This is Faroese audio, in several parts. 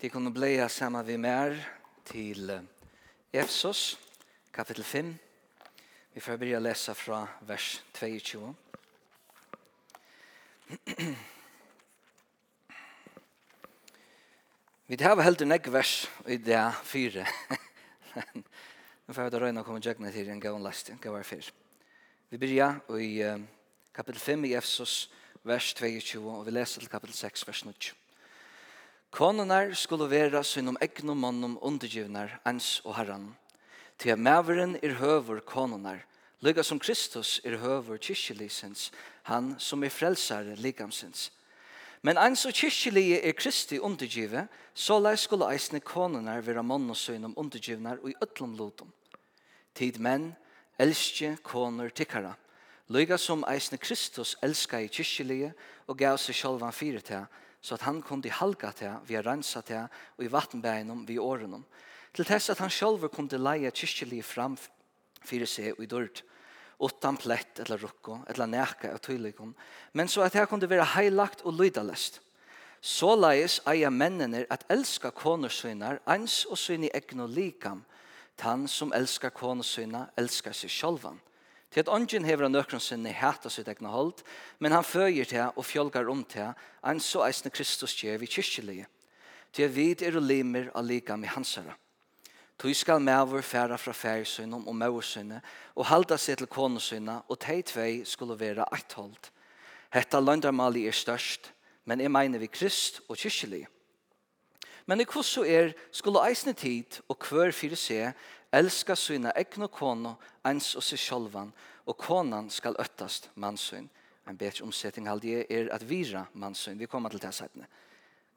De kunne bleia saman vi mer til Efsos, kapittel 5. Vi får begynne å lese fra vers 22. vi har helt en vers i det fire. Nå får vi da røyne å komme tjökna til en gång last, en gång fyr. Vi begynner i kapittel 5 i Efsos, vers 22, og vi leser til kapittel 6, vers 22. Konunar skulle vera synum egnum mannum undergivnar ens og herran. Til at maveren er høver konunar, lykka som Kristus er høver kyrkjelisens, han som er frelsare ligamsens. Men ens og kyrkjelige er Kristi undergive, så lei skulle eisne konunar vera mann og synum undergivnar og i ötlum lotum. Tid menn, elskje konur tikkara, lykka som eisne Kristus elska i kyrkjelige og gav seg sjolvan fyrir til så at han kunde halka till vi har rensa till och i vattenbergen vi åren till tess at han själv kunde leie kyrkjeliv fram fyrir seg og i dørt, utan plett eller rukko, eller neka av tydligen men så at det kunde være heilagt og lydalest. Så leis eia mennene at elska konersøynar ans og syni egn og likam tan som elskar konersøyna elskar seg sjálvan. Til at ånden hever av nøkron sinne hæta sitt egna hold, men han føyer til og fjolgar om til en så eisne Kristus gjev i kyrkjelige. Til at vid er og limer av lika med hansara. Tui skal mævur færa fra færsynum og mævursynne og halda seg til konusynna og tei tvei skulle vera eit hold. Hetta landarmali er størst, men jeg mener vi krist og kyrkjelige. Men i kvosso er skulle eisne tid og kvør fyrir seg elska syna egna kono, ens og seg sjolvan, og konan skal öttast mannsyn. En bedre omsetting halde jeg er at vira mannsyn. Vi kommer til det sættene.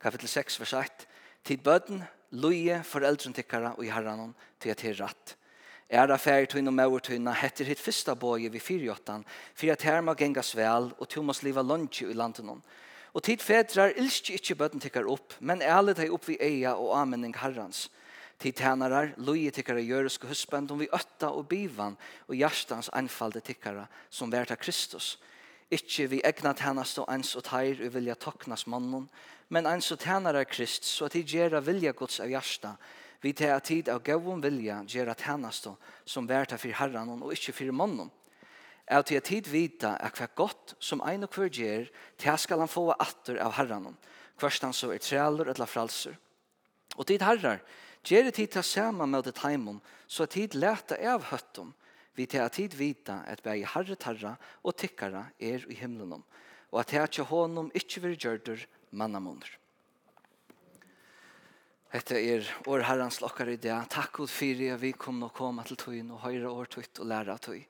Kapitel 6, vers 1. Tid bøden, loje foreldren tikkara og i herranon til at är ratt. Er av færre tøyne og mauer tøyne heter hitt fyrsta boje vi fyrjottan, for at her må gengas vel, og Thomas liva lunge i landenon. Og tid fedrar ilskje ikkje bøden tikkar opp, men ærlet hei opp vi eia og amening herrans. Herrans Tid tænarar, loje tikkara jøreske husband, om vi ötta og bivan og hjertans anfalde tikkara som verta Kristus. Ikkje vi egna tænast og ens og teir og vilja toknas mannen, men ens og tænarar Krist, så at de gjerra vilja gods av hjärsta, vi te tid av gavun vilja gjerra tænast som verta fyr herran og ikkje fyr mannen. Av til tid vita at hva godt som ein og hver gjer, te skal han få atter av herran, hverst så er trealer eller fralser. Og tid herrar, Gjere tid ta saman med det heimum, så tid leta av høttum, vi til at tid vita at bæg herre tarra og tikkara er i himlenom, og at jeg ikke honom ikkje vil gjørdur mannamunder. Hette er år herrans lokkar i det. Takk god fyrir at vi kom og kom til tøyen og høyre år tøyt og læra tøy.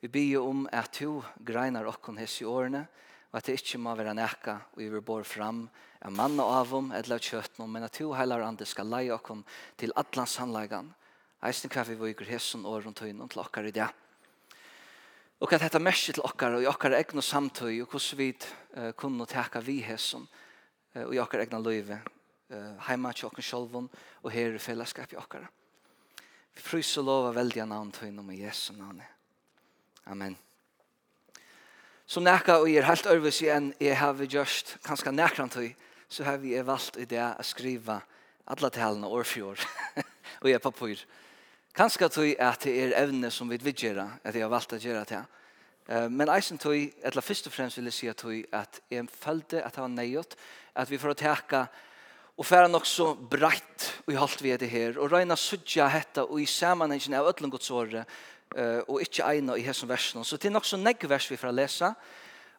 Vi byr om at du greinar okkon hess i årene, og at det ikke må være nekka og vi vil bor fram av mann og avom eller av kjøtten, men at to heilar andre skal leie okkom til atlans sannleggan. Eisen hva vi viker hesson og rundt høyne til okkar i det. Og at dette mersi til okkar og i okkar egn og samtøy og hvordan vi uh, kunne teka vi hesson og i okkar egna løyve uh, heima til okkar sjolvun og her i fellesskap i okkar. Vi fryser lova veldig navn tøynen med Jesu navn Amen. Så nekka og er helt ærvis igjen jeg har gjørst kanskje nekrant høy så har vi valgt i det å skrive alle talene år for år og jeg papur. Kanskje tøy at det er evne som vi vil gjøre at jeg har valgt å gjøre det. Men eisen tøy, eller først og fremst vil jeg si at tøy at jeg følte at det var nøyot at vi får å teka og færa nok så breit og i holdt vi det her og røyna sudja hetta og i samanhengen av ötlungotsåret uh, og ikke eina i hesen versen. Så det er nok så negg vers vi får lese,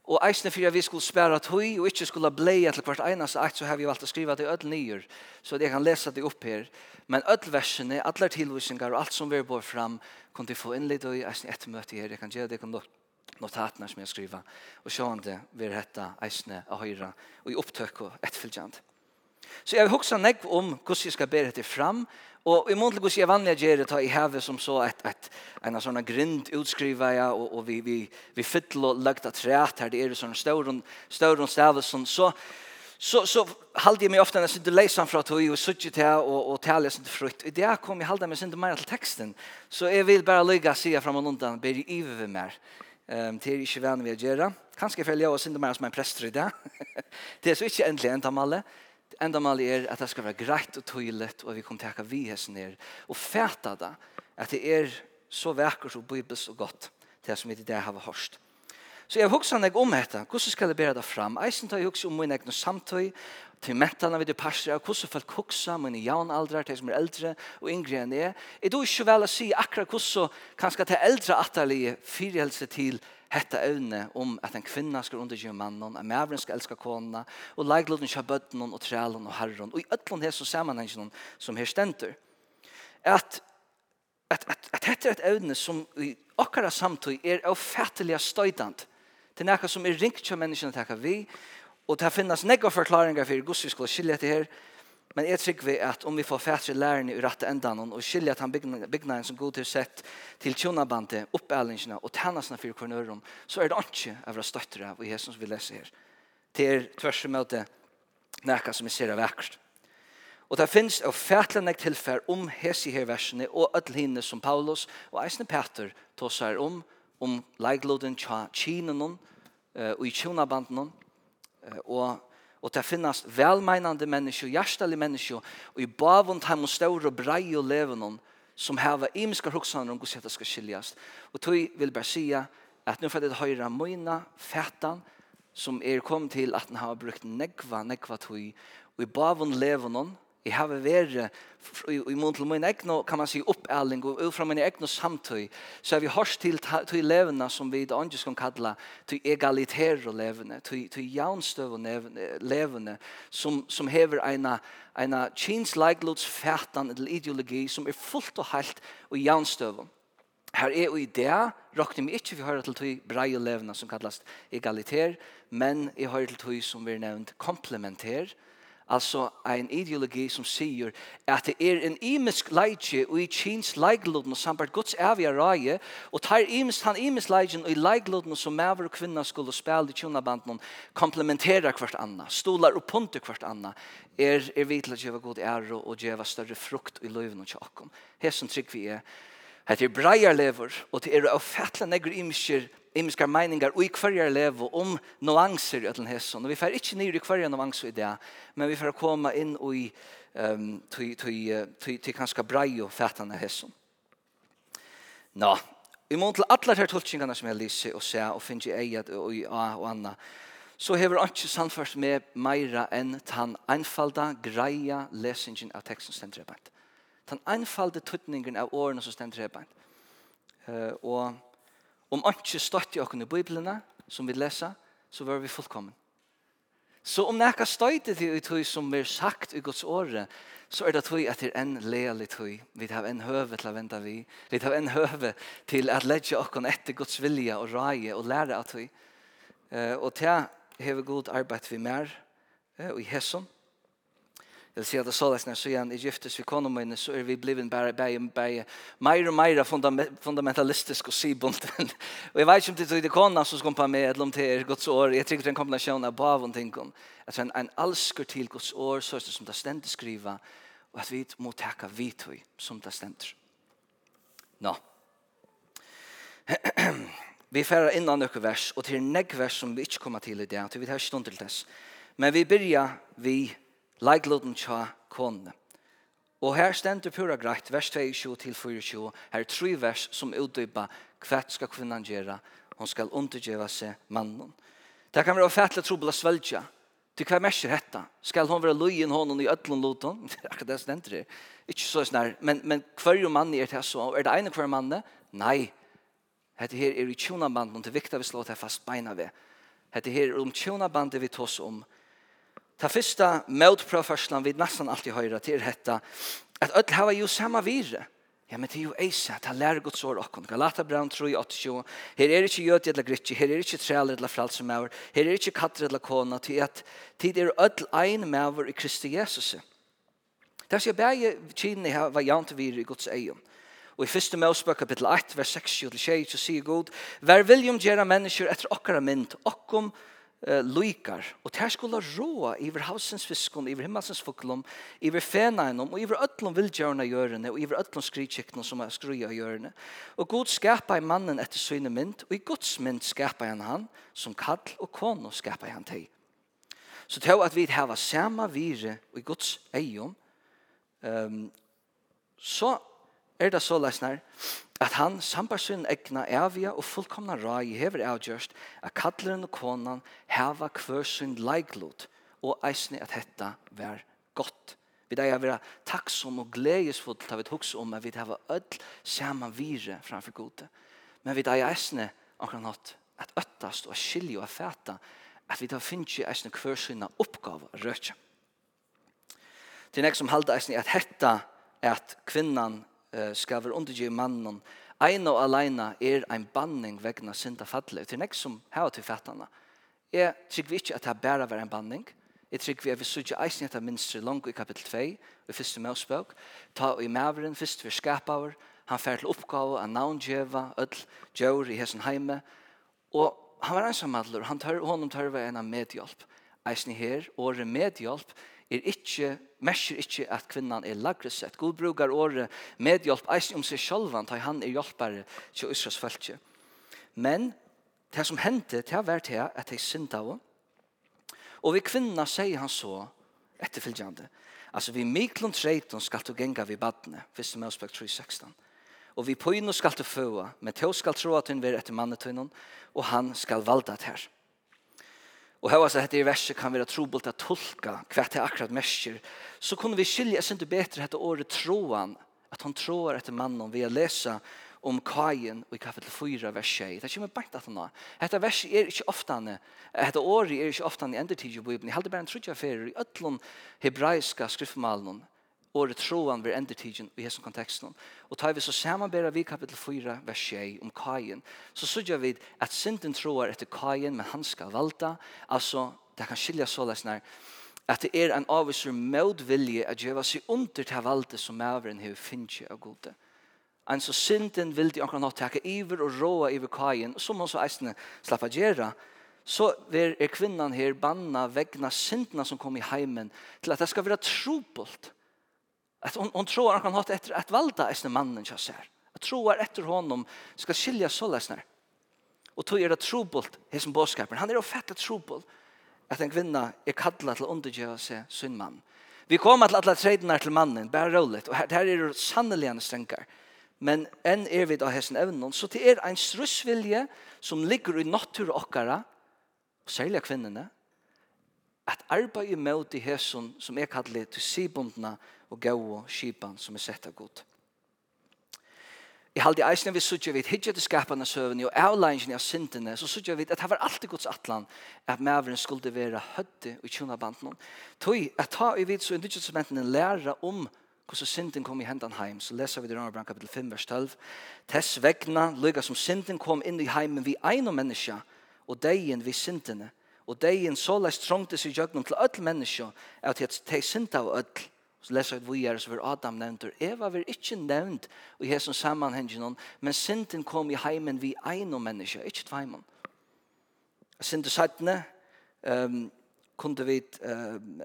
og eisne fyrir vi skulle spæra tøy og ikke skulle bleie til hvert så eit, så har vi valgt å skriva det i ødel nyer, så jeg kan lese det opp her. Men ødel versene, alle tilvisninger og alt som vi bor fram, kan du få innlitt i eisne etter møte her, jeg kan gjøre det, kan du notatene som jeg skriver, og sjående vil hette eisne av høyre, og i opptøk og etterfylgjant. Så jeg vil huske negg om hvordan jeg skal bære det fram, og Og i mån til jeg vanlig gjør det i hevet som så et, et, en av sånne grind utskriver jeg, og, og vi, vi, vi fytler og lagt av træt her, det er sånne større, større stavelsen, så, så, så halde jeg meg ofte nesten til leisen fra tog og suttet til og, og tale til frukt. I det kom, jeg halde meg sin mer til teksten, så jeg vil bare lykke å si fram og undan, ber jeg ive med mer. Um, det er ikke vanlig vi gjør det. Kanskje jeg følger jeg og sin mer som en prester i det. det er så ikke endelig en tamale, men enda mal er at det skal være greit og tøylet, og vi kommer til å vi hessen ned, og fæta det, at det er så vekkert og bibels og godt, det som vi til det har hørt. Så jeg husker meg om dette, hvordan skal jeg bære det fram? Jeg tar jeg husker om min egen samtøy, til mentene vi det passer, og hvordan folk husker, mine jaunaldre, til som er eldre, og yngre enn jeg. Jeg tror ikke vel å si akkurat hvordan kanskje til eldre atterlige fyrhelse til hetta evne om at en kvinna skal undergjøre mannen, at mævren skal elska kona, og leikloden skal bøtten og trælen og herren, og i øtlån hese sammenhengen som her stenter. At at at at hetta er et evne som i okkara samtøy er ófattiliga støydant. Det er som sum er ringt hjá menneskene taka vi, og det finnes negga forklaringar fyrir gussi skal skilja til her Men jeg tror vi at om vi får fætre lærerne i rette endan og skilja at han bygnaden som god til sett til tjonabandet, oppælingene og tennasene for kornøren, så er det ikke av å støtte av i Jesus vi leser her. Det er tvers og møte nækka som vi ser av ekkert. Og det finnes av fætle nek tilfær om hese her versene og ødel hinne som Paulus og eisne Peter tåsar om, om leikloden tja kinenon og i tjonabanden og Og det finnes velmeinande mennesker, hjertelig mennesker, og i bavund heim og større og brei og levende som har imiske hoksaner om hvordan det skal skiljes. Og tog vil bare si at nu får det høyre møyna, fætan, som er kom til at han har brukt negva, negva tog, og i bavund levende Jeg har vært i mån til min egen, kan man si, oppæling og ut fra min egen samtøy, så har vi hørt til, til levende som vi i det skal kalle til egalitære levende, til, til jaunstøve levende, som, som hever en, en kinsleiklodsfætan eller ideologi som er fullt og helt og jaunstøve. Her er i det, råkner vi ikke vi hører til til brei levende som kalles egalitær, men jeg hører til tøy som vi er nevnt komplementær, altså en ideologi som sier at det er en imisk leidje og i kjens leigloden og sambart Guds evige raje og tar imisk, han imisk leidjen og i leigloden som maver og kvinna skulle spille i tjonabanden komplementerer hvert anna, stolar og punter hvert anna er, er vi til å gjøre god ære og gjøre større frukt i løyven og tjokkom. Hesen trygg vi er det er breier lever og det er å fatle negger imisker imiska meiningar og i hverjar lever om nuanser i den hesson. Og vi får ikkje nyr i hverjar nuanser i det, men vi får komma in inn i um, til kanska brei og fætane hesson. Nå, i mån til allar her tolkingarna som jeg lyser og ser og finner i eget og i A og Anna, så har vi ikke samført med meira enn tan einfalda, greia lesingen av teksten stendrebant. Tan enfalda tøtningen av årene som stendrebant. Uh, og Om ikke støtt i åkken i Bibelene, som vi leser, så var vi fullkommen. Så om nekka støyte til i tøy som er sagt i Guds åre, så er det tøy at det er en leal i tøy. Vi har en høve til å vente vi. Vi har en høve til at legge åkken etter Guds vilja og raje og lære av tøy. Uh, og til vi god arbeid vi mer uh, i hesson. Jag ser det således när så igen i giftes vi konom inne så er vi bliven bare, bare, bare mer og mer fundamentalistisk og sibunden. och jeg vet ikke om det är konan som ska på med eller om det er Guds år. Jag tror det er en kombination av bav och tänkan. Att en, en alsker till Guds år så er det som det ständigt skriva och att vi må tacka vid som det ständigt. Nå. No. vi færer innan noen vers, og til negg vers som vi ikke kommer til i det, til vi tar stund til dess. Men vi begynner vi leikloden tja konene. Og her stender pura greit, vers 22 til 24, her er tre vers som utdypa hva skal kvinnan gjøre, hon skal undergjeva seg mannen. Det kan være fattelig trobla svelja, til hva merker dette? Skal hon være løyen hånden i ødlund loton? Akkurat det stender det. Ikke så snar, men, men hver mann er det så, er det ene hver mann? Nei. Hette her er i tjona banden, det er viktig at vi slår det fast beina ved. Hette her er om tjona vi tås om, Ta fyrsta motprøfarslan vi nesten alltid høyra til hetta, at öll hava jo samme vire. Ja, men det er jo eisa, ta lærer Guds år okkon. Galata Brown 3, 8, Her er ikke jød eller gritsi, her er ikke træler eller fralsemaver, her er ikke katter eller kona, til at tid er öll ein maver i Kristi Jesus. Det er så bæg kini hava jant vire i Guds eion. Og i fyrste Mosebøk kapittel 8, vers 6-6, så sier God, Vær viljum gjera mennesker etter okkara mynd, okkom, okkom, uh, lykar. Og det skulle råa iver hausens fiskon, iver himmelsens fuklum, iver fenainom, og iver ötlum vildgjørna gjørene, og iver ötlum skrykjekna som er skruja gjørene. Og god skapa i mannen etter syne mynd, og i Guds mynd skapa han han, som kall og kono skapa han teg. Så til at vi hava sama vire i Guds eion, um, så er det så lesnar, at han sambar sin egna evige og fullkomna rai hever avgjørst at kalleren og konan heva kvør sin leiklot og eisne at hetta vær godt. Vi deg er vera takksom og gledesfull til vi hugs om at vi heva öll saman vire framfor gode. Men vi deg er eisne akkurat nått at öttast og skilje og fæta at vi tar finnje eisne kvør sina oppgave røtje. Det er nek som halda eisne at hetta er at kvinnan uh, skal være undergi mannen, ein og alene er ein banning vegna synda fallet. er nek som hava til fattana. Jeg trykker ikke at det bare var en banning. Jeg trykker at vi sørger eisen etter minster langt i kapittel 2, i første møsbøk. Ta i maveren, først vi skapaver, han fer til oppgave, han navngjeva, ødel, djør i hesen heime. Og han var ensamhandler, han tør, honom tørver en av medhjelp. Eisen her, året medhjelp, er ikke, merker ikke at kvinnan er lagre sett. God brukar året medhjelp eisen om seg sjølvan, da han er hjelpare til Israels følge. Men det som hendte, det har vært her, at de synda av. Og vi kvinna sier han så etterfylgjande. Altså vi miklund treiton skal du genga vi badne, fyrst med oss 3.16. Og vi poino skal du føa, men til skal tro at hun vil etter mannetøynon, og han skal valda det her. Og hva så hette i verset kan være trobult å tolka hva det er akkurat mersker, så kunne vi skilje oss ikke bedre hette året troan, at han tror etter mannen ved å lese om kajen i kapitel 4 vers 6. Det kommer bare at han har. Hette verset er ikke ofte han, hette året er ikke ofte han i endertid i Bibelen. Jeg heldig bare en trudja ferir i øtlån hebraiske skriftmalen året troan ved endertidgen i hesen konteksten. Og tar vi så samanbæra vi kapitel 4, vers 6 om kajen, så sørger vi at synden troar etter kajen, men han skal valta. Altså, det kan skilja så lesnar, at det er en avvisur mødvilje at gjeva seg under til valde som maveren hever finnje av gode. En så synden vil de akkurat takke iver og råa iver kajen, som hun så eisne slappa gjera, så er kvinnan her banna vegna syndna som kom i heimen til at det skal være trobult Att hon, hon tror att han har ett ett valda är mannen jag ser. Jag tror efter honom ska skilja så läsnar. Och tog er det trobult hos en bådskapen. Han är offentligt trobult att en kvinna är kallad till undergöra sig sin man. Vi kommer till alla tredjenar till mannen, bara roligt. Och här, här är det sannoliga stränkar. Men en är vi då hessen evnen. Så det är en strussvilje som ligger i natur och åkara, och särliga kvinnorna, att arbeta emot i hessen som är kallad till sibundna og gau skipan som er sett av god. I halde eisne vi sutja vid hitja til skapana søvni og avleingene av syndene, så sutja vid at det var alltid gods atlan at maveren skulle være høtti og tjuna banden. Toi, at ta i vid så i nyttjelsesmentene læra om hvordan synden kom i hendan heim, så leser vi det i kapitel 5, vers 12. Tess vegna lykka som synden kom inn i heimen vi ein og menneska, og deien vi syndene, og deien så leist trångte seg jøgnum til öll menneska, at de synda av öll, Så leser vi er så var Adam nevnt, og Eva var ikke nevnt i hesen sammanhengen, men synden kom i heimen vi ein og menneske, ikke tveimen. Synden sattene, um, kunde vi um,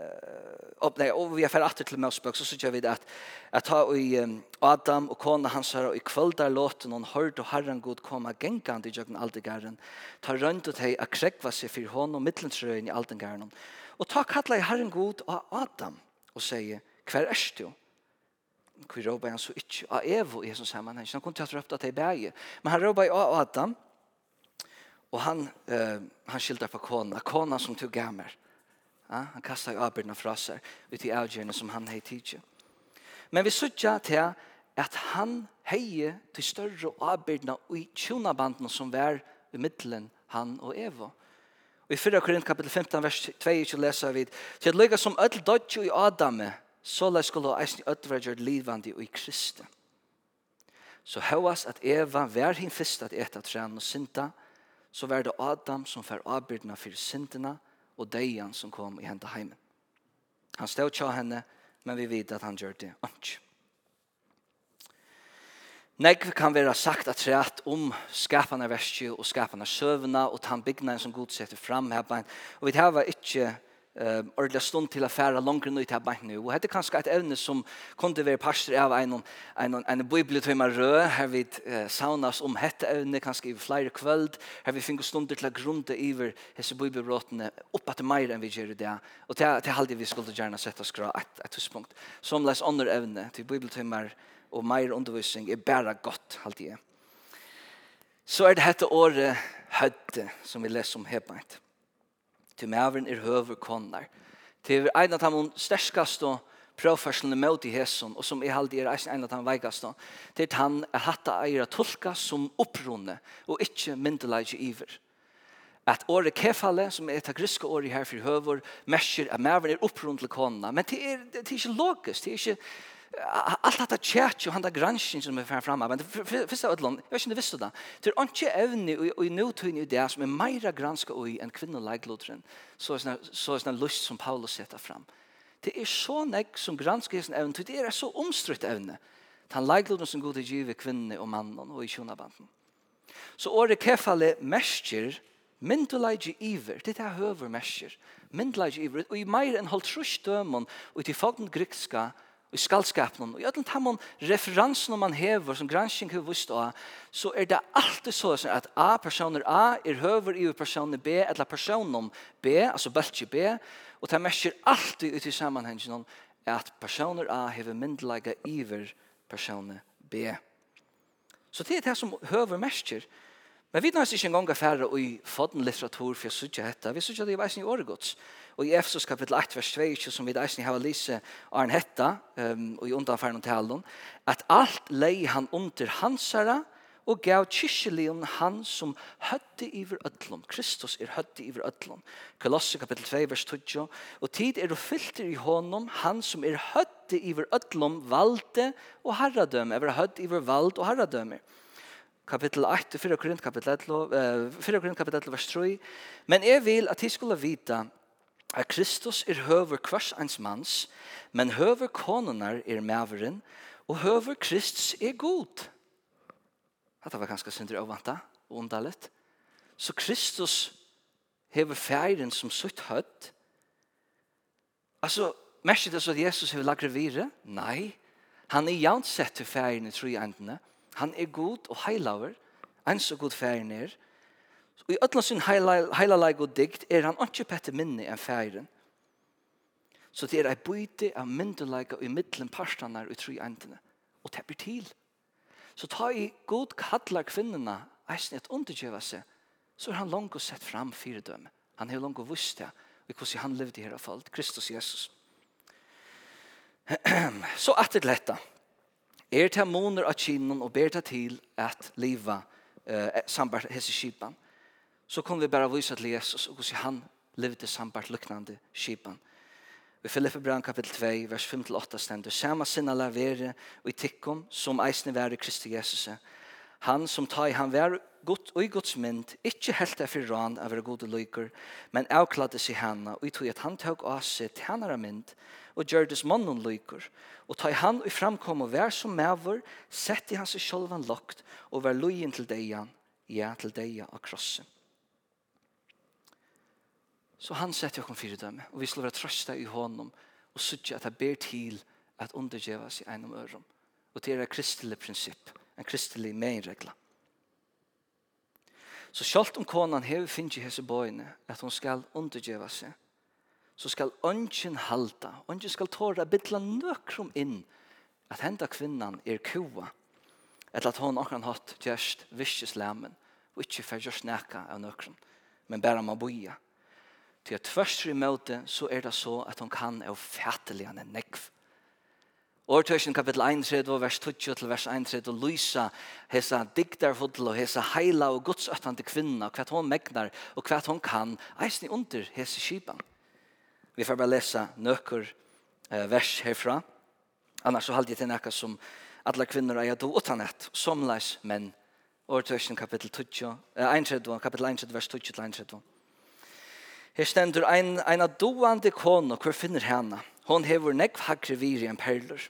opp, nei, og vi er ferdig atter til Møsbøk, så synes vi at at ta i um, Adam og kona hans her, og i kvöld der låten hon hørte og herren god koma gengand i jøkken aldegæren, ta rønt og teg a krekva seg for hånd og mittlensrøyen i aldegæren, og ta kalla i herren god og Adam og sier, Hver er du? Hvor råber han så ikke av Evo i hans sammenheng. Han kunne til å røpte til berget. Men han råber av Adam. Og han, uh, han skilder på kona. Kona som tog gammel. Ja, han kastar avbyrna fra seg ut i avgjørende som han hei tidsi. Men vi sutja til at han hei til større avbyrna i tjonabandene som var i middelen han og Evo. Og i 4 Korint kapitel 15 vers 22 leser vi til at lykka som ødel dodge i Adame så la skulle eisen ødverger livande i Kristi. Så høyas at Eva vær hin fyrst at eta træn og synda, så vær det Adam som fær avbyrdna fyrir syndina og deian som kom i henda heimen. Han stod tja henne, men vi vet at han gjør det ikke. Negv kan være sagt at træt om skapane verskje og skapane søvna og tann byggnaden som godsetter fram her. Og vi har ikke eh ordla stund till affära långt nu till bank nu. Och hade kanske ett evne som kunde vara pastor av en en en bibeltimmar rö har vi saunas om hetta evne kanske i flera kvöld har vi fingrar stunder till att grunda över hese bibelbrotten upp att mer enn vi gör det. og till til halde vi skulle gärna sätta skra ett ett tidspunkt. Som läs andra ämne til bibeltimmar og mer undervisning er bara gott halde jag. Så er det hetta året hödde som vi leser om hebant til mæveren er høver konar. Til ein av de sterskast og prøvførslene mot i hesson, og som er halde er eisen en av de veikast, til han er hatta eier tolka som opprunne, og ikkje myndelage iver. At året kefale, som er et griske året her for høver, mersker at mæveren er opprunne til kona, men det er, det er ikke logisk, det er ikke allt detta chat och han där granskning som är fram men första ödlan jag vet inte visste det. Det är inte ävne i nutiden i det som är mera granska i en kvinnolig lutren så är så är lust som Paulus sätter fram. Det är så näck som granska sin evne det är så omstritt evne han likeluten som god giv kvinna och mannen och i sjönabanden så året kefale mescher Myndelaigi iver, det er høver mesjer. Myndelaigi iver, og i meir enn halvtrus dømon, og i til fogden grikska i skaldskapen, og i ödlen tamon referansen man hever, som gransking har vist av, så er det alltid så at A, personer A, er høver i personer B, eller personen B, altså bøltje B, og det merker alltid ut i sammenhengen at personer A hever myndelaga iver personer B. Så det er det som høver merker, Men vi næst ikke engang affære i fodden litteratur for jeg synes ikke dette. Vi synes ikke det er veisen i åregods. Og i Efsos kapittel 8, vers 2, som vi i eisen i hava Arne hetta, um, og i undanfæren om talen, at alt lei han under hansara, og gav kyrkjelion han som høtte iver ødlom. Kristus er høtte iver ødlom. Kolosser kapittel 2, vers 2, Og tid er å filter i honom, han som er høtte iver ødlom, valde og herradøme. Ever høtte iver vald og herradøme. Herradøme kapittel 8, 4 Korint kapittel 11, 4 Korint kapittel 11, vers 3. Men jeg vil at de skulle vite at Kristus er høver kvars ens mans, men høver konunar er maveren, og høver Kristus er god. Hatta var ganske synder avvanta og undalet. Så Kristus hever færen som sutt høtt. Altså, merker det så at Jesus hever lagre vire? Nei. Han er jaunsett til færen i tru endene. Nei. Han er god og heilaver, en så god færen er. Og i ødla sin heilaleg og dikt er han ikke pette minne enn færen. Så det er ei bøyde av myndelega i middelen parstanar i tru endene. Og tepper til. Så ta i god kallar kvinnerne eisen et undergjøva seg, så er han langt sett fram fire døme. Han har langt vust det, og hvordan han levde her av folk, Kristus Jesus. så at det letta. Er til måner av kinnen og ber til at livet eh, sambart hese skipan så kom vi bare vise til Jesus og hvordan han levde sambart luknande skipan. I Filippe brann kapitel 2, vers 5-8 stendur, Sama sinna lavere og i tikkum som eisne vere Kristi Jesus, Han som tar han var godt og i Guds mynd, ikkje helt er fyrir han av gode lykker, men avkladde seg henne, og i tog at han tog av seg tjenere mynd, og gjørdes mannen lykker, og tar han og framkom og vær som mever, sett i hans sjolvan lokt, og vær løyen til deian, ja til deia av krossen. Så han setter jo kom fire døme, og vi skal være trøsta i hånden, og sutja at jeg ber til at undergjeva seg en om ørum. Og det er et kristelig prinsipp en kristelig meinregla. Så selv om konan hever finnes i hese bøyene at hun skal undergjeva seg, så skal ønsken halda, ønsken skal tåra bitla nøkrum inn at henda kvinnan er kua, eller at hon akkurat hatt gjerst virkeslemmen, og ikke fer gjerst neka av nøkrum, men bæra ma boia. Til at først i møte så er det så at hon kan er fætelig enn nekv. Årtøysen kapittel 31, vers 20 til vers 31, og lysa hesa diktarfodl og hesa heila og godsøttande kvinna, hva hon megnar, og hva hon kan, eisen under hese kipan. Vi får bare lesa nøkker eh, vers herfra, annars så halde jeg til nekka som alle kvinner eier do utanett, somleis menn. Årtøysen kapittel 20, eh, 31, kapittel 1, vers 20 til 31. Her stendur ein, ein av doande kono, hvor finner henne? Hon hevur nekv hakri viri enn perlur.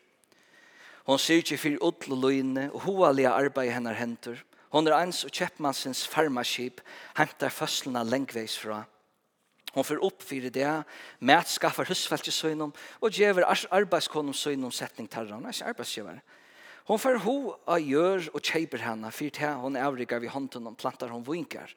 Hon syrkje fyrir utl og løyne, og hoalega arbeid hennar hentur. Hon er eins og kjeppmannsins farmaskip, hentar føslena lengveis fra. Hon fyr opp fyr det, mæt skaffar husfeltje søgnom, og djever arbeidskonum søgnom setning tarra. Hon er ikke arbeidsgjevar. Hon Hon får ho av gjør og kjeiper henne, for til hon avrikar vi hånden og plantar hon vinkar.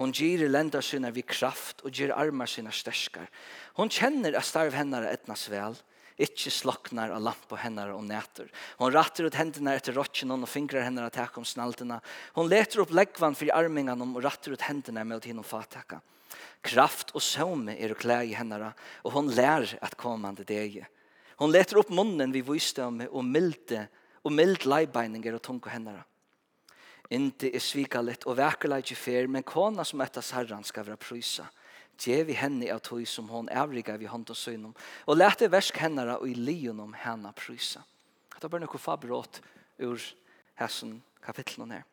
Hon gir lenda sina vi kraft og gir armar sina sterskar. Hon kjenner at starv hennar etnas vel, ikkje sloknar av på henne og nætur. Hon rattar ut hendene etter råtjen og fingrar henne av takk om snaltene. Hon leter opp leggvann for armingan om og rattar ut hendene med henne og fatakka. Kraft og søvme er klær i henne, og hon lær at komande deg. Hon leter opp munnen vi vysdømme og milde hennar og mild leibeininger og tunge hendene. Inte er svika litt og vekkerleik ikke fer, men kona som etter herren skal være prysa. Djev i henne av tog som hon evriga vi hånd og søgnom, og lete versk hennara og i lionom henne prysa. Det er bare noe fabrått ur hessen kapitlen her.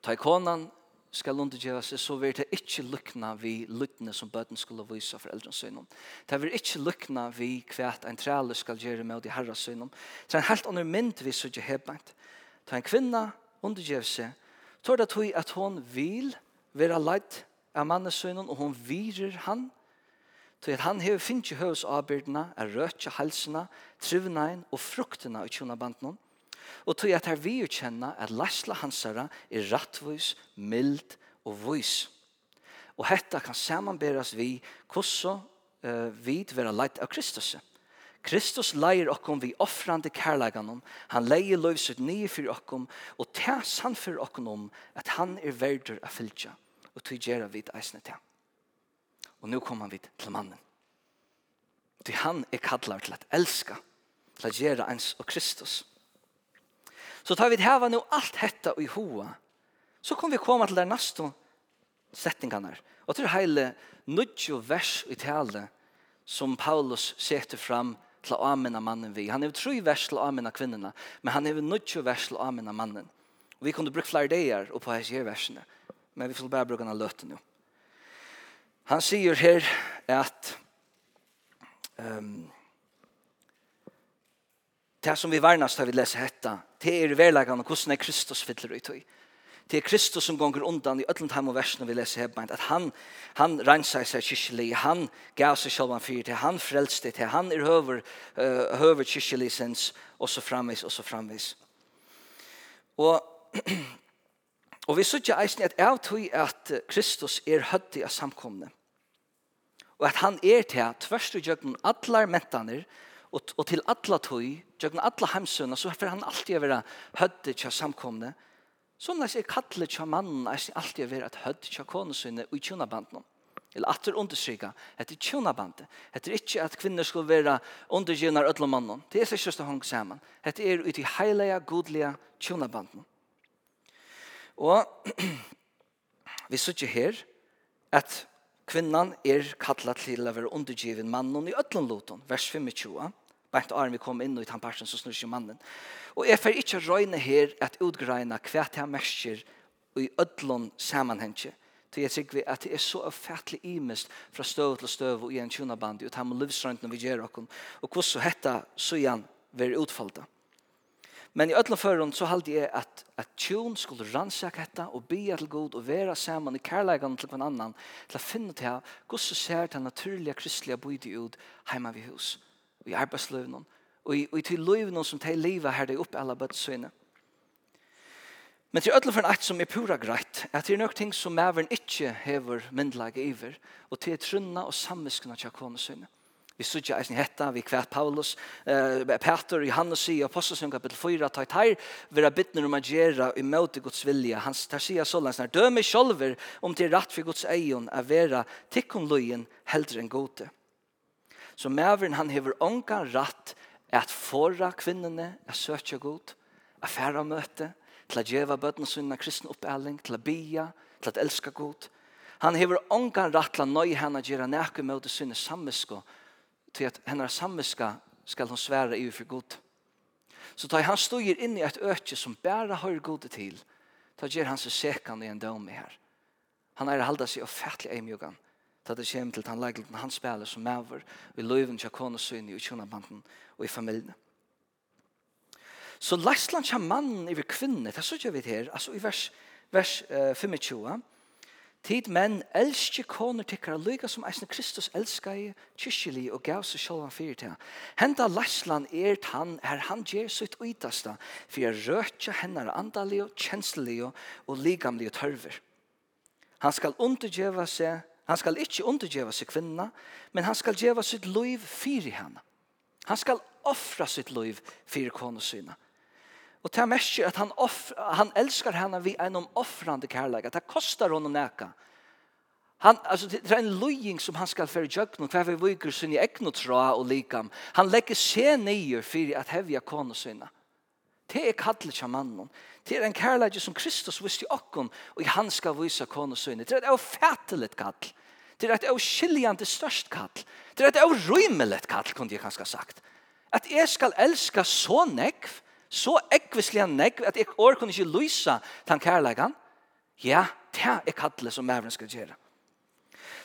Ta i konan skal undergjøre seg, så vil det ikke lukne vi lukkene som bøten skulle vise foreldrene søgnom. Det vil ikke lukne vi kvært en træle skal gjøre med de herre søgnom. Det er en helt annen mynd vi så ikke hebent. Det er en kvinne undergjør seg, tror det tog at hun vil være leid av mannen søgnom, og hun virer han, til at han hever finnes i høvesavbyrdene, er rødt halsene, trivnein og fruktene i tjonabandene, og tog at her vi kjenner at lasla hansara er rattvis, mild og vois. Og hetta kan samanberas vi kosso uh, vid vera leit av Kristus. Kristus leier okkom vi offrande kærleganom, han leier løyset nye for okkom, og ta sann for okkom om at han er verdur av fylgja, og tog gjerra vid eisne til. Og nu kom han vid til mannen. Til han er kallar til at elska, til at gjerra ens og Kristus. Så tar vi det här nu allt hetta i hoa. Så kommer vi komma till där nästa settingarna. Och till hela nudge och vers i tale som Paulus sätter fram til å amena mannen vi. Han er tru vers til å amena kvinnerna, men han er nudge vers til å amena mannen. Og vi kunne brukt flere dager oppe på hans her versene, men vi får bare bruke denne løten nå. Han sier her at um, Det som vi varnast har vi lese hetta, det er verleggan og hvordan er Kristus fyller ut i. Det er Kristus som gonger undan i öllum heim og versene vi leser hebbeint, at han, han rensar seg kyrkjeli, han gav seg sjalvan fyrir til, han frelste til, han er høver, uh, høver kyrkjeli sens, og så framvis, og så framvis. Og, og vi sykja eisen at av tog at Kristus er høttig av samkomne, og at han er til at tverst og gjøkken allar mentaner, og, og til alla tøy, gjøkken alla heimsøna, så får han alltid vera hødde til samkomne. Som når jeg kattle til mannen, er alltid vera et hødde til konesøyne og i tjonabanden. Eller atter understryka, etter Det er ikke at kvinner skal vera undergynnar ödla mannen. Det er sikkert hong saman. Det er ut i heilige, godlige tjonabanden. Og vi sitter her at kvinnan er kallat til å være undergiven mannen i ödlan loton, vers 25 bænt åren vi kom inn i den parten som snur seg mannen. Og jeg får ikke røyne her at utgreina hva det er mersker i ødlån sammenhengje. Til jeg sikker vi at det er så avfattelig imest fra støv til støv og i en tjunabandi og ta med livsrøyntene vi gjør okken. Og hvordan hetta søyan være utfalda. Men i ödlan förrun så halde jag att att tjon skulle rannsaka detta och be till god och vara samman i kärlekan till kvann annan till att finna till hur så ser den naturliga kristliga bojde ut hemma vid hus og i arbeidsløvnen, og i, og i til løvnen som til livet her det opp alle bøttsøyene. Men til ødelen for en eit som er pura greit, at det er nok ting som maveren ikke hever myndelaget iver, og til trunna og samviskene til konesøyene. Vi sutja eisen hetta, vi kvært Paulus, eh, Peter, Johannes i Apostelsund kapitel 4, ta i teir, vera bittner om a gjera i møte Guds vilja. Hans tar sia sålands, når døme sjolver om til rett for Guds eion, a vera tikkum løyen heldre enn gode. Så mæveren han hever ånga ratt at forra kvinnene er søtja god, er færa møte, til at djeva bøtene sunna kristen oppæling, til at bia, til at elska god. Han hever ånga ratt til at nøy henne gjerra nekku møte sunne samvisko, til at henne samviska skal hun sværa i for god. Så tar han stod inn i et øke som bæra høyre gode til, tar gjer han seg sekan i en døme her. Han er halda seg og fætlig eimjugan. Da det kommer til han legger han spiller som over i løyven til konesyn i kjønnabanden og i familien. Så leisland kommer mannen i kvinne, det sørger vi her, altså i vers, vers uh, 25, Tid menn elsker koner tikkara lyga som eisne Kristus elskar i kyrkjeli og gav seg sjálvan fyrir til. Henda læslan er han her han gjer sitt uitasta fyrir a røtja hennar andalio, kjenslige og ligamlige tørver. Han skal undergjeva seg Han skal ikke undergjeva seg kvinna, men han skal gjeva sitt liv fyrir henne. Han skal offra sitt liv fyrir konu syna. Og det er mest at han, offra, han elskar henne vi en om offrande kærleika. Det kostar honom neka. Han, altså, det er en løying som han skal fyrir djøgn og hver vi viker sin i egnu och og likam. Han legger se ner för at hevja konu syna. Det er kallet av mannen. Det er en kærleik som Kristus visste i okken, og han skal vise konu syna. Det er et avfæteligt. Det er et avskiljande størst kall. Det er et avrymelig kall, kunne jeg kanskje sagt. At jeg skal elska så nekv, så ekvislig nekv, at jeg år kunne ikke lysa den kærlegan. Ja, det er kallet som mævren skal gjøre.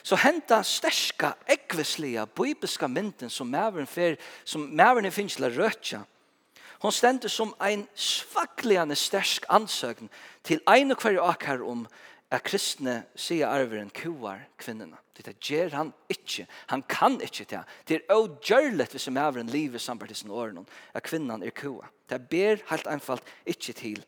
Så henta sterska, ekvisliga, bibliska mynden som mævren fer, som mævren finnes til å røtja, hon stender som ein svakligande stersk ansøgn til ein og hver akkar om at kristne sier arveren kuar kvinnerna. Det ger han inte. Han kan inte det. Det är ogörligt hvis han er en liv i samtidigt sin åren. At kvinnan är kua. Det ber helt enkelt inte till.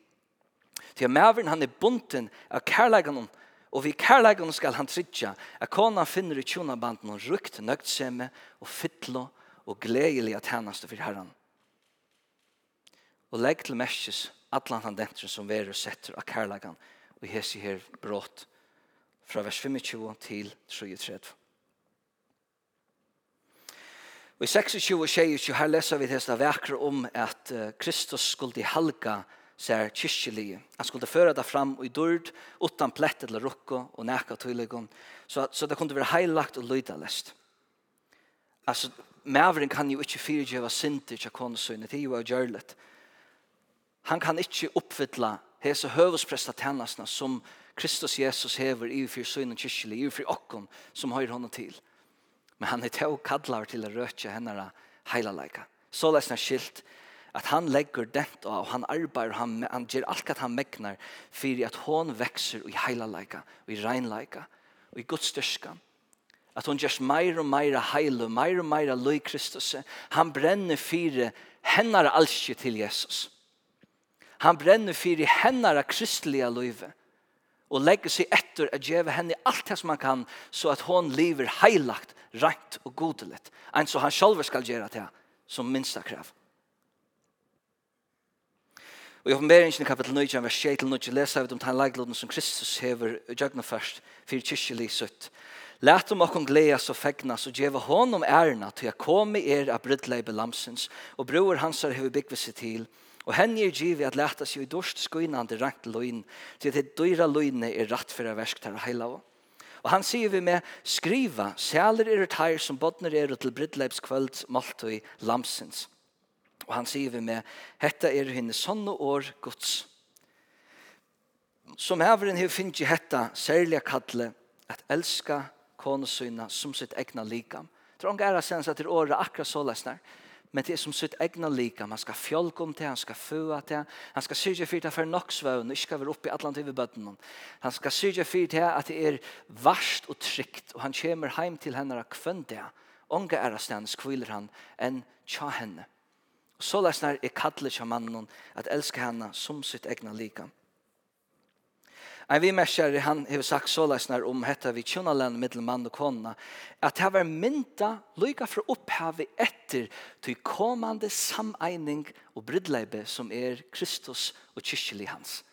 Det är han är bunten av kærleggene. Og vi kærleggene skal han trytja at kona finner i tjonabanden og rukt nøgtsemme og fytlo og gledelig at hennaste for herren. Og legg til merkes atlan han dentren som veru setter av kærleggene. og hesi her brått fra vers 25 til 33. Og i 26 og 26 her leser vi hesta vekre om at Kristus skulle halga seg kyrkjelige. Han skulle føre det fram og i dørd, utan plett eller rukko og næka tøylegon, så, så det kunne være heilagt og lyda lest. Altså, maveren kan jo ikke fyrtjøve sinter til konesøyne, det er jo av gjørlet. Han kan ikke oppfylla hese høvespresta tjenestene som Kristus Jesus hever i för synen kyrkjeli, i för okkon som høyr honom til. Men han er tog kallar til å røtja hennara heilaleika. Så lesna skilt at han legger dent av, han arbeider, han, han gjør alt at han megnar for at hon vekser i heilaleika, og i reinleika, og i Guds styrkan at hon gjørs meir og meir heil og meir og meir løy Kristus. Han brenner fire hennar alskje til Jesus. Han brenner fire hennar kristelige løyve og legger seg etter at gjeve henne alt det som han kan, så at hon lever heilagt, rett og godelig. En så han selv skal gjøre det som minsta krav. Og i oppenberingen kapittel 9, vers 6-9, leser vi om den leikloden som Kristus hever djøgnet først, for kyrkjelig sutt. Læt om okon gleas och fägnas och geva honom ärna till jag kom i er av brytleibe lamsens och bror hans har huvud byggvis till Og henne er givet at leta seg i dorst skuinande rangt løgn, til det dyra løgne er rattføra versk til heila av. Og han sier vi med, skriva, sæler er tær som bodner er til briddleipskvöld maltøy lamsins. Og han sier vi med, hetta er henne sånne år gods. Som hevren hev finnst i hetta særliga kalle, at elska konesyna som sitt egna likam. Trong er a sens at det året akkurat så lesnar. Men det er som sitt egna lika. Man skal fjolke om det, han skal fua det. Han skal syrja for det for nok svøvn, ikke skal være oppe i atlant i bøtten. Han skal syrja for det at det er varst og trygt, og han kommer heim til henne og kvønn det. Ånga er av stedet skviler han enn tja henne. Og så lesner er kallet tja mannen at elska henne som sitt egna lika. En vi märker, han har sagt så läsnar om hetta vi tjonalen mittel mann och kona, att det var mynda lyga för upphavet efter till kommande sameining och brydleibe som är Kristus och kyrkjelig hans.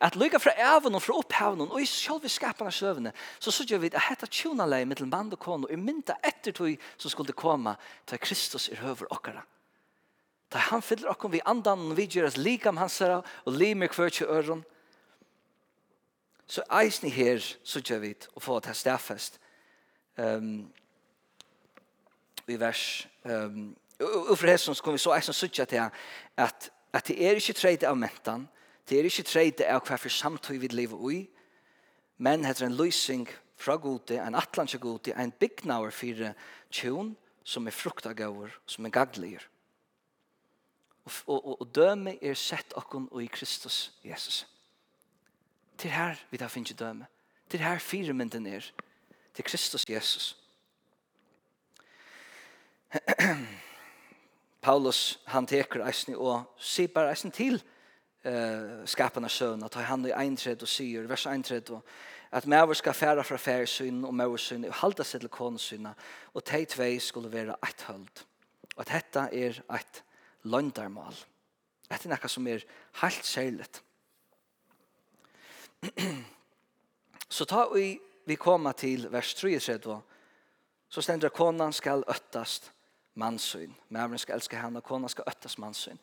At lyga fra evnen og fra opphavet og i sjølve skapene søvne, så sørger vi at hetta tjunalei mittel mann og kona er mynda etter tog som skulle komme til Kristus er høver okkara. Da han fyller okkom vi andan og vi gjør oss likam hans og limer kvør til øron, Så eisen her, så gjør vi, å få til stedfest. Um, I vers... Um, og for det så kommer vi så eisen så gjør til at, at det er ikke tredje av mentan, det er ikke tredje av hva for samtøy vi lever i, men heter en løsning fra gode, en atlanske gode, en bygnauer for tjon, som er fruktagauer, som er gaglier. Og, og, og, og døme er sett okkon og i Kristus Jesus. Jesus til her vi tar finnes døme. Til her fire mynden er. Til Kristus Jesus. Paulus, han teker eisen og sier bare eisen til uh, skapen av søvn, at han er eintred og sier, vers eintred, og at mæver skal færa fra færesyn og mæversyn og halda seg til konesyna, og tei tvei skulle være eit høld. Og at dette er eit løndarmal. Dette er noe som er helt særligt. så ta vi, vi kommer til vers 33, så stender konan skal øttast mansyn Mævren skal elske henne, og konan skal øttast mansyn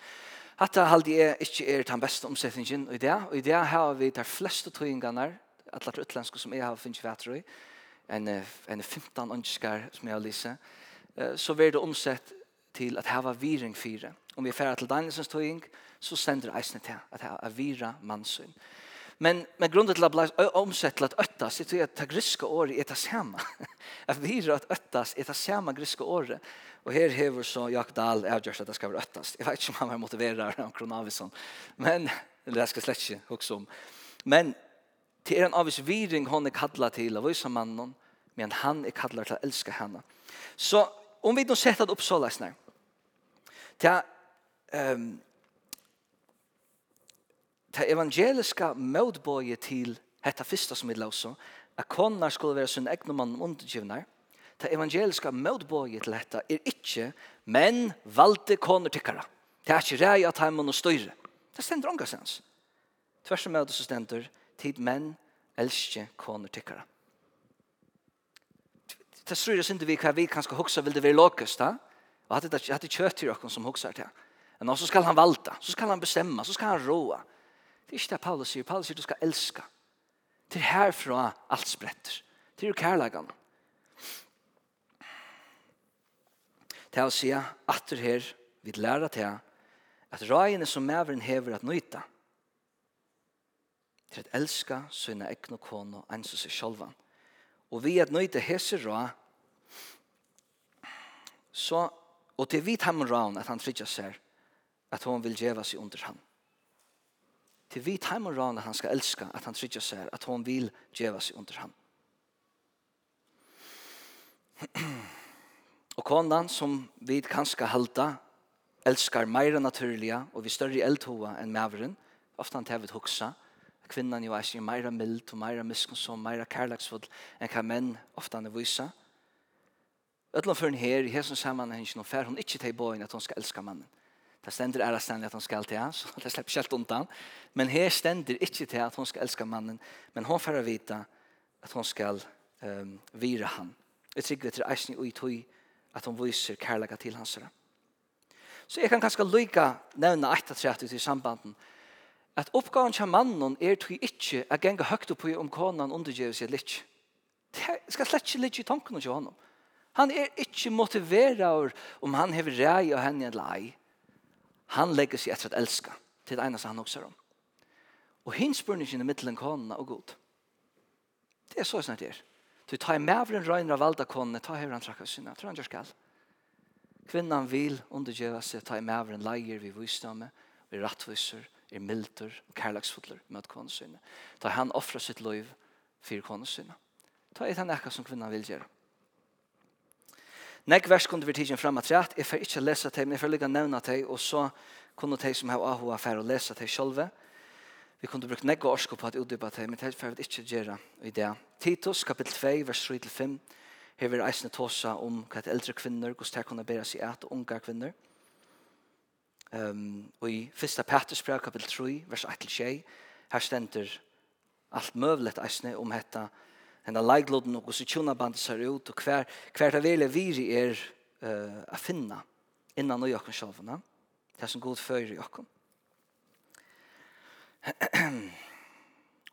Hatta haldi er ikke er den beste omsetningen i det, og i det har vi de fleste tøyingene, alle utlenske som jeg har finnet vettere i, en, en 15 ønsker som jeg har lyset, så blir det omsett til at hava var viring fire. Om vi færer til Danielsens tøying, så sender eisene til at her avira vira Men men grunden til at bli omsett til att øttas, det är at det griske året er det samme. Att vi at öttas er det samma griske året. Och här häver så Jakob Dahl är just att det ska være öttas. Jeg vet inte om han motiverar om Kronavison. Men det ska slett ikke huske om. Men till en avvis viring hon är kallad till av vissa mannen men han är kallad til att elske henne. Så om vi då sätter upp så läsnar. Det ehm det evangeliska motbøye til hetta fyrsta som vi lausa, at konar skulle være sin egna mann undergivnar, det evangeliska motbøye til hetta er ikkje men valde konar tykkara. Det er ikkje rei at heimann og styre. Det stender onga sens. Tvers om så stender tid menn elskje konar tykkara. Det tror jeg ikke vi hva vi kanskje hoksa vil det være lokast da, og at det kjøtt til dere som hoksa til. Men så skal han valta, så skal han bestemma, så skal han råa. Det er ikke det Paulus sier. Paulus sier du skal elska. Det er herfra alt spretter. Det er jo kærlegan. Det å si at det her vil lære til at røyene som mæveren hever at nøyta til at elska sønne ekne kone og ens seg sjølvan. Og vi at nøyta hese røy så, og til vi tar med røyene at han trykker seg at hun vil gjøre seg under han. Til vi taimorana han skal elska at han tryggja seg at hon vil djeva seg under han og konan som vi kanska halda elskar meira naturliga og vi større eldhova enn maveren, ofta han tevet hugsa, kvinnan jo er meira mild og meira miskonsom meira kærleksfull enn hva menn ofta han er vysa. Ødlan for her, i hesen samanhengen, fer hon ikkje til boin at hon skal elska mannen. Det stender er ständigt at hun skal til så det slipper ikke helt undan. Men her stender ikke til at hon skal elska mannen, men hon får vite at hon skal um, vira han. Jeg trygger til eisen og i tog at hon viser kærlega til hans. Så jeg kan kanskje lykke nevne et av trettet i sambanden, at oppgaven til mannen er til ikke å gjenge høyt opp om konen undergjøres i litt. Det skal slett ikke litt i tanken til honom. Han er ikke motiveret om han har rei og henne en ei. Han legger seg etter å elske Til det eneste han også om. Og hins spurningen i middelen konene og god. Det er så snart det er. Du tar en røyner av valda konene, ta hever han trakka syna, tror han gjør skal. Kvinnan vil undergjøve seg, ta mavren leier vi visdomme, vi rattviser, er milder og kærlagsfotler mot konene syne. Ta han offrer sitt liv for konene syne. Ta et han ekka som kvinnan vil gjøre. Nek vers kunne vi tidsen fram at rett. Jeg får ikke lese til, men jeg får lykke nevna til, og så kunne de som har AHA for å lese til selv. Vi kunde brukt nek orsko på at utdypa til, men det får vi ikke gjøre i det. Titus, kapittel 2, vers 3-5. Her vil eisene tåsa om hva et eldre kvinner, hvordan det kunne bære seg et, og unga kvinner. Um, og i fyrsta Petters brev, kapittel 3, vers 1-6, her stender alt møvlet eisne om hetta kvinner henne leikloden og hvordan tjonabandet ser ut og hver, hver det vil vi er uh, a finna innan og jokken sjølvene. Det er som god fører jokken.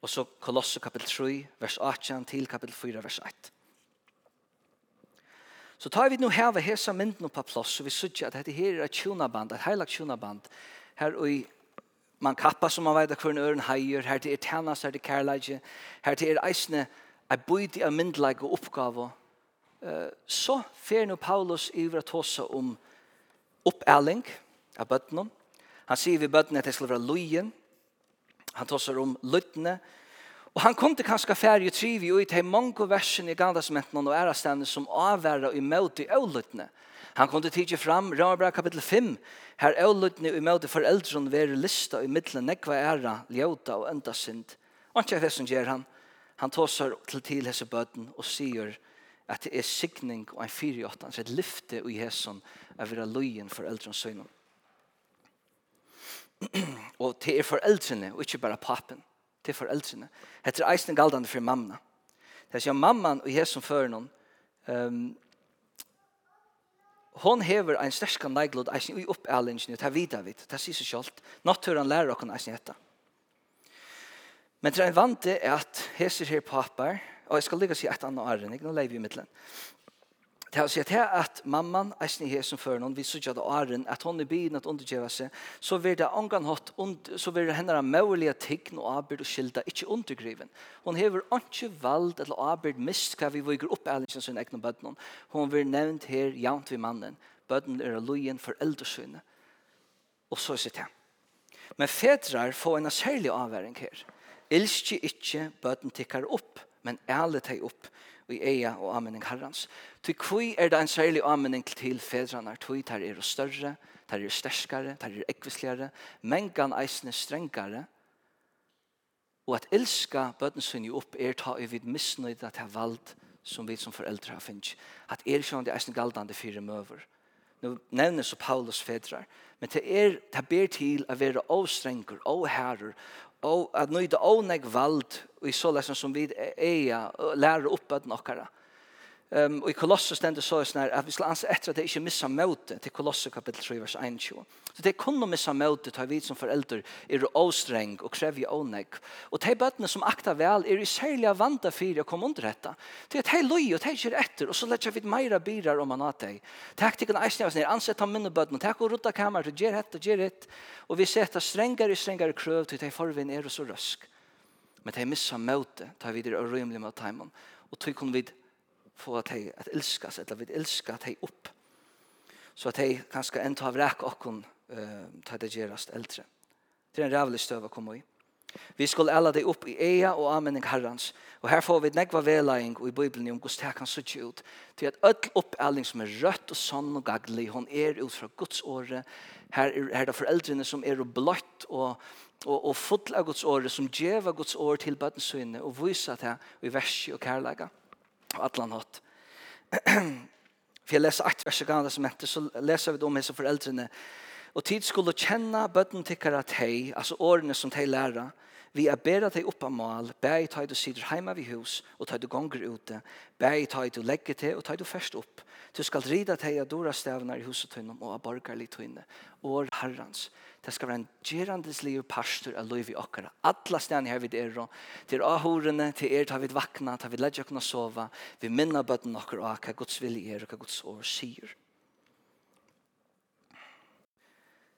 og så Kolosse kapitel 3, vers 18 til kapitel 4, vers 1. Så tar vi nå her ved hesa mynden på plass, og vi sier at dette her er et tjonaband, et heilagt tjonaband, her og man kappa som man vet at hver en øren heier, her til er tænas, her til kærleidje, her til er eisne er bøyde av myndelig og oppgave, så fer nå Paulus iver at hos om oppæling av bøttene. Han sier vi bøttene at det skal være løyen. Han tosser om løttene. Og han kom til kanskje ferie og trivi og i de mange versene i gandasmenten og ærestene som avværer i møte og løttene. Han kom til tidlig fram, Ramabra kapittel 5, her og løttene i møte foreldrene være lista i middelen nekva æra, ljøta og enda synd. Og ikke kjær det som gjør han. Han tåsar til til hese bøten og sier at det er signing og en fyri åtta, hans et lyfte i hesson av vera løyen for eldrens søgnen. og det er foreldrene, og ikke bare papen. Det er foreldrene. Det er eisen galdande for mamma. Det er sier mamman og hesson før noen, um, hon hever ein sterkan neiglod eisen i oppælingen, det er vidavit, det er sier seg kjolt. naturen lærer okken eisen etter. Men det er en vant til at heser her papper, og jeg skal ligge og si et annet æren, ikke noe leiv i midtelen. Det er å si at her at mamman, eisen i som før noen, vi sørger at æren, at hon er byen at undergjøve seg, så vil det angan hatt, så vil det henne av mulige ting og arbeid og skilda, ikke undergriven. Hon hever ikke valgt eller arbeid mist hva vi viger opp ærelsen sin egne bøtten. Hon vil nevnt her jant vi mannen. Bøtten er lojen for eldersynet. Og så sier det. Men fedrar får en særlig avværing her. Elskje ikkje bøten tikkar opp, men æle teg opp i eia og anmenning herrans. Ty kvui er det en særlig anmenning til fedrarna, tui tar er større, tar er sterskare, tar er ekvisligare, mengan eisne strengare, og at elska bøten sunni opp er ta i vid misnøyda til vald som vi som foreldre har finnst. At er sjående eisne galdande fire møver. Nu nevnes så Paulus fedrar, men det er, det ber til å være avstrenger, avherrer, og at nøyde ånegg vald i så lesen som vi eier og lærer opp at nokkara. Um, og i Kolossus stendur så sånn at vi skal anse etter at det ikke missa møte til Kolossus kapittel 3 vers 21. Så det er kun å missa møte til vi som foreldre er åstreng og krever åneg. Og de bøttene som akta vel er i særlig vanta for å komme under dette. Det er at de løy og de kjer etter og så lett vi meira birar om man at deg. Takk til kan eisne av snir, ansett av minne bøttene, takk og rutta kammer til gjer hett og gjer hett. Og vi setter strengare og strengare krøv til de forvinn er så røsk. Men de missa møte tar vi det og rymlig med timen. Og tog kunne vi få at de at elskas, eller vi elskar at de opp. Så at de kanskje enda har vrek okken uh, til det gjerast eldre. Det er en rævlig støv å komme i. Vi skulle alle deg opp i eia og anmenning herrans. Og her får vi nekva velaing i Bibelen om hvordan det kan sitte ut. Til at ødel oppæling som er rødt og sann og gaglig, hon er ut fra Guds åre. Her er, her er det foreldrene som er bløtt og, og, og full av Guds åre, som djeva Guds åre til bøttensøyne og viser det i versi og kærlega på allan hatt. For jeg leser et vers gammel som heter så leser vi om hese foreldrene. Og tid skulle kjenne bøtten tikkere at hei, altså årene som de lærer, vi er bedre dig opp av mal, bæg tøy du sitter hemma vi hus, og tøy du gonger ute, bæg tøy du legger til, og tøy du først opp. Du skal rida tøy av dora stävnar i huset tøynom, og av borgarlig tøyne, år herrans. Det skal være en gerandes liv pastor av liv i okkara. Alla stedene her vid er, til ahorene, til er tar vi vakna, tar vi ledger kunna sova, vi minna bøtten okkara, og hva Guds vilje er og hva Guds år sier.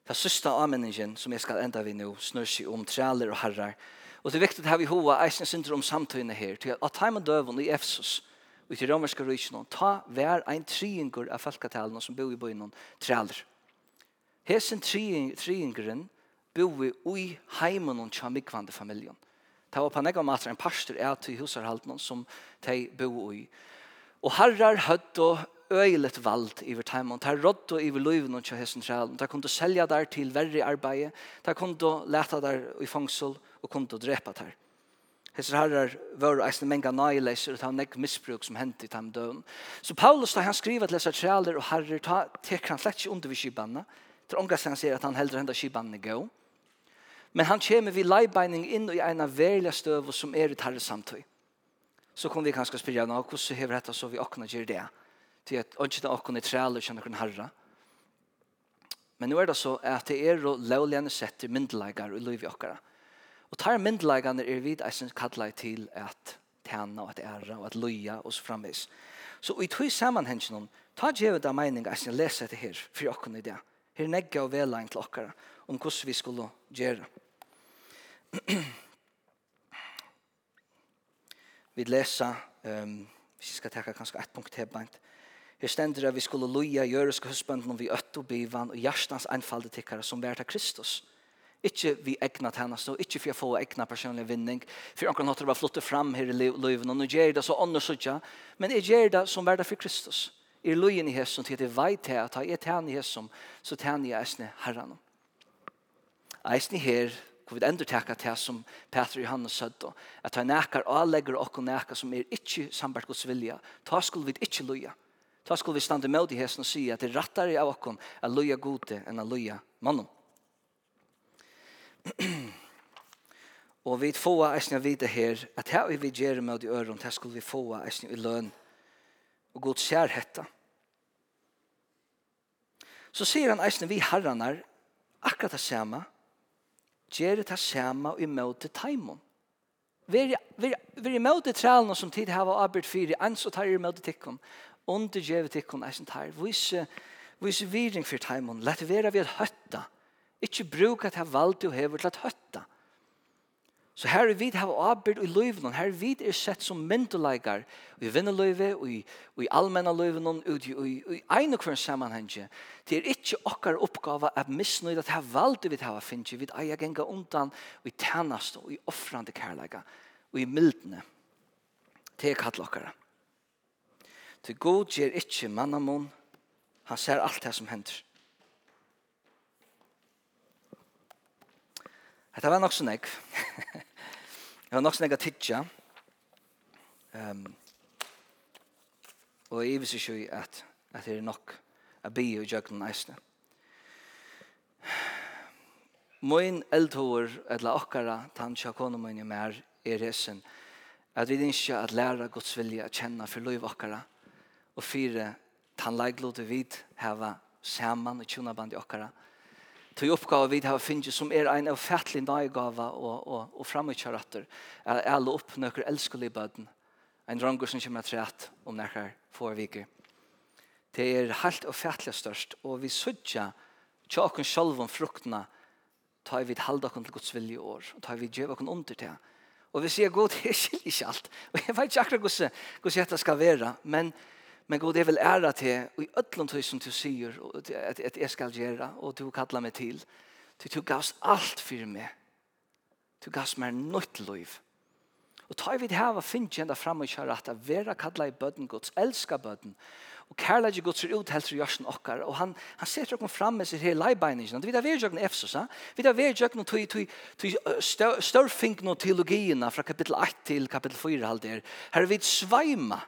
Det sista anmenningen som jeg skal enda vi nå snur seg om trealer og herrar. Og det er viktig her vi hova eisen synder om samtøyene her, til at time og døven i Efsos, og til romerska rysene, ta hver ein triingur av falkatalen som bor i byen, Trealer. Hesen triingren boi i heimen og tjamikvande familjen. Det var på nekka mater en pastor er til husarhalten som de bor i. Og herrar høtt og øyelet vald i vårt heimen. Det er rådd og i vår løyven og hesen trælen. Det kunne selja der til verre arbeid. Det kunne leta der i fangsel og kunne drepa der. Hesser herrar var eisne menga nøyleiser og ta nek misbruk som hent i tam døden. Så Paulus da han skriver til hesser træler og herrer, ta tek han slett ikke undervis i banna tror ångast sier at han heldre henda skibanen gå. Men han kommer vid leibeining inn i en av verlige støv som er i tarre samtøy. Så kom vi kanskje spyrja nå, hvordan hever dette så vi åkna gjør det? Til at åndsjene åkna i trealer kjenner kun herre. Men nå er det så at det er å lovligende sette myndelagar og liv i åkere. Og tar myndelagene er vid eisen kallar til at tæna og at æra og at loja og så framvis. Så i tog sammanhengen, ta djevet av mening eisen lese det her for åkna i det. Her negga og vela en klokkara om hvordan vi skulle gjøre. vi lesa, um, vi skal teka kanskje ett punkt til beint. Her stender at vi skulle loja jøreske husbønden om vi øtte og bivan og hjertans einfalde tikkara som vært av Kristus. Ikke vi egna tennast, og ikke for å få egna personlig vinning. For anker det var flottet fram her i livet, og nå gjør det så ånders utja, men jeg gjør det som vært av for Kristus. Kristus er løyen i hesson til at jeg vet til at jeg tæn i hesson, så tæn jeg eisne herran. Eisne her, hvor vi ender teka til som Peter Johannes sødde, at han nekar og legger okko nekar som er ikke sambart Guds vilja, ta skulle vi ikke løya. Ta skulle vi stande med i hesson og si at det rattar i av okko er løya gode enn er løya mannen. Og vi får eisne vite her, at her vi gjør med i øren, her skulle vi få eisne i løn. Og god ser hetta så sier han eisen vi herranar akkurat det samme, gjør det samme i møte taimon. Vi er i møte trælene som tid har arbeid fyrir ens og tar i møte tikkun under gjør tikkun eisen tar. Vise, vise viring for taimon, lett vera vi at høtta, ikke bruk at jeg valgte å heve til at høtta, Så her er vi har avbyrd i løyvene, her er vi er sett som myndeleikar i vinnerløyve, og i, i allmenne løyvene og i, i, i ein og hver sammenheng. Det er ikke okkar oppgave at misnøyde at her valgte vi hava finnes, vi eier genga undan og i tjeneste og i offrande kærleika og i mildene. Det er kallt okkar. Til god gjer ikke mannamon, han ser alt det som hender. Det var nok så nek. det var nok så nek at tidsja. Um, og jeg visste ikke at, at det er nok a bi og jøkken eisne. Moin eldhår, eller akkara, tansja kona moin i mer, er resen, at vi ikke at læra Guds vilja at kjenne for lov akkara, og fire tannleglod vi vid heva saman og tjona band i akkara, og til oppgave vi har finnet som er en ofattlig nøygave og, og, og fremmedkjøretter er alle opp några elskelig bøden en dranger som kommer att om några få veckor det er helt ofattligt størst og vi södja selv om fruktene tar vi halda kon til Guds vilje år og tar vi ge kon under til og vi sier god det är ikke alt og jeg vet ikke akkurat hvordan det skal være men Men god, jeg vil ære til, og i ødlom tøy som du sier, at, at jeg skal gjøre, og du kallar meg til, til du gavs alt for meg. Du gavs meg nytt liv. Og tar vi det her, finn kjenda fram og kjøre at vera kallar i bøden gods, elska bøden, og kærleik gods er uthelt til jørsen okkar, og han, han setter okken fram med sitt her leibeiningene. Vi tar verjøkken Efsos, ha? vi tar verjøkken til, til, til størfingen og teologien fra kapittel 8 til kapittel 4, her er vi sveima,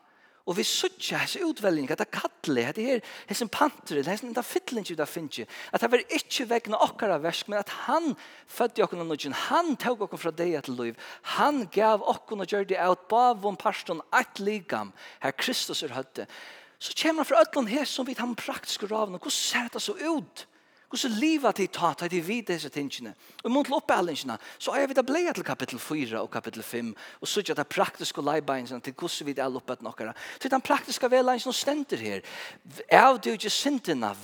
Og vi suttja hese det hette kalli, det her, hese pantere, hese enda fytlingi vi da finnje, at det var ikkje vegna okkara versk, men at han fødde okkar nudgen, han tog okkar fra deg til liv, han gav okkar og gjør det av bavom parston, eit ligam, her Kristus er høtte, Så kommer han fra ötlund her som vi tar praktisk raven, og hvordan ser det så ut? Og så livet til ta, ta til vid disse tingene. Og mot oppbellingene, så er vi da bleia til kapittel 4 og kapittel 5, og så er det praktiske leibeinsene til hvordan vi er loppet nokkara. Så den praktiske veleinsene stender her, Er det ikke sintene,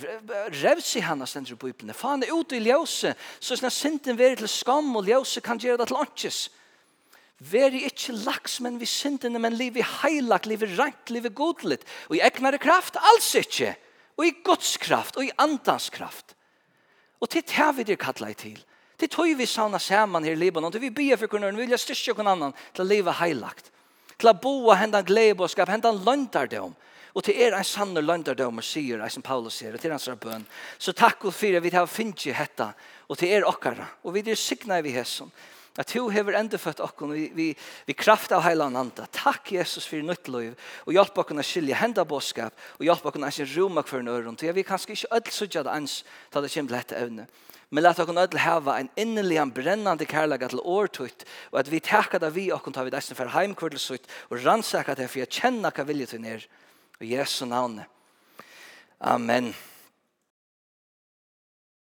revsi henne stender på ypene, faen er ute i ljøse, så er sinten veri til skam, og ljøse kan gjøre det til åndsjes. Veri ikkje laks, men vi sintene, men liv i heilag, liv i rent, liv i godlet, og i egnare kraft, alls ikkje, og i gods kraft, og i andans kraft. Og til det vi det kallar til. Til tog vi sauna saman her i Libanon. Til vi bier for kunnaren, vi vilja styrkja kun annan til å leva heilagt. Til å boa hendan gleboskap, hendan løndardom. Og til er en sanne løndardom og sier, som Paulus sier, og til hans bøn. Så takk og fyrir vi har finnje hetta, og til er okkara. Og vi er signa vi hesson. At du hever endefødt okkur vi, vi, vi kraft av heilan nanda. Takk Jesus fyrir nytt liv og hjelp okkur å skilje henda bådskap og hjelp okkur å skilje roma for en øren. vi vil kanskje ikke ødel sudja det ans ta det kommer til dette evne. Men lat okkur ødel hava en innelig en brennande kærlega til årtutt og at vi takka da vi okkur tar vi dessen for heimkvurdelsut og rannsaka det for jeg kjenna hva vilje til nir. Og Jesu navn. Amen.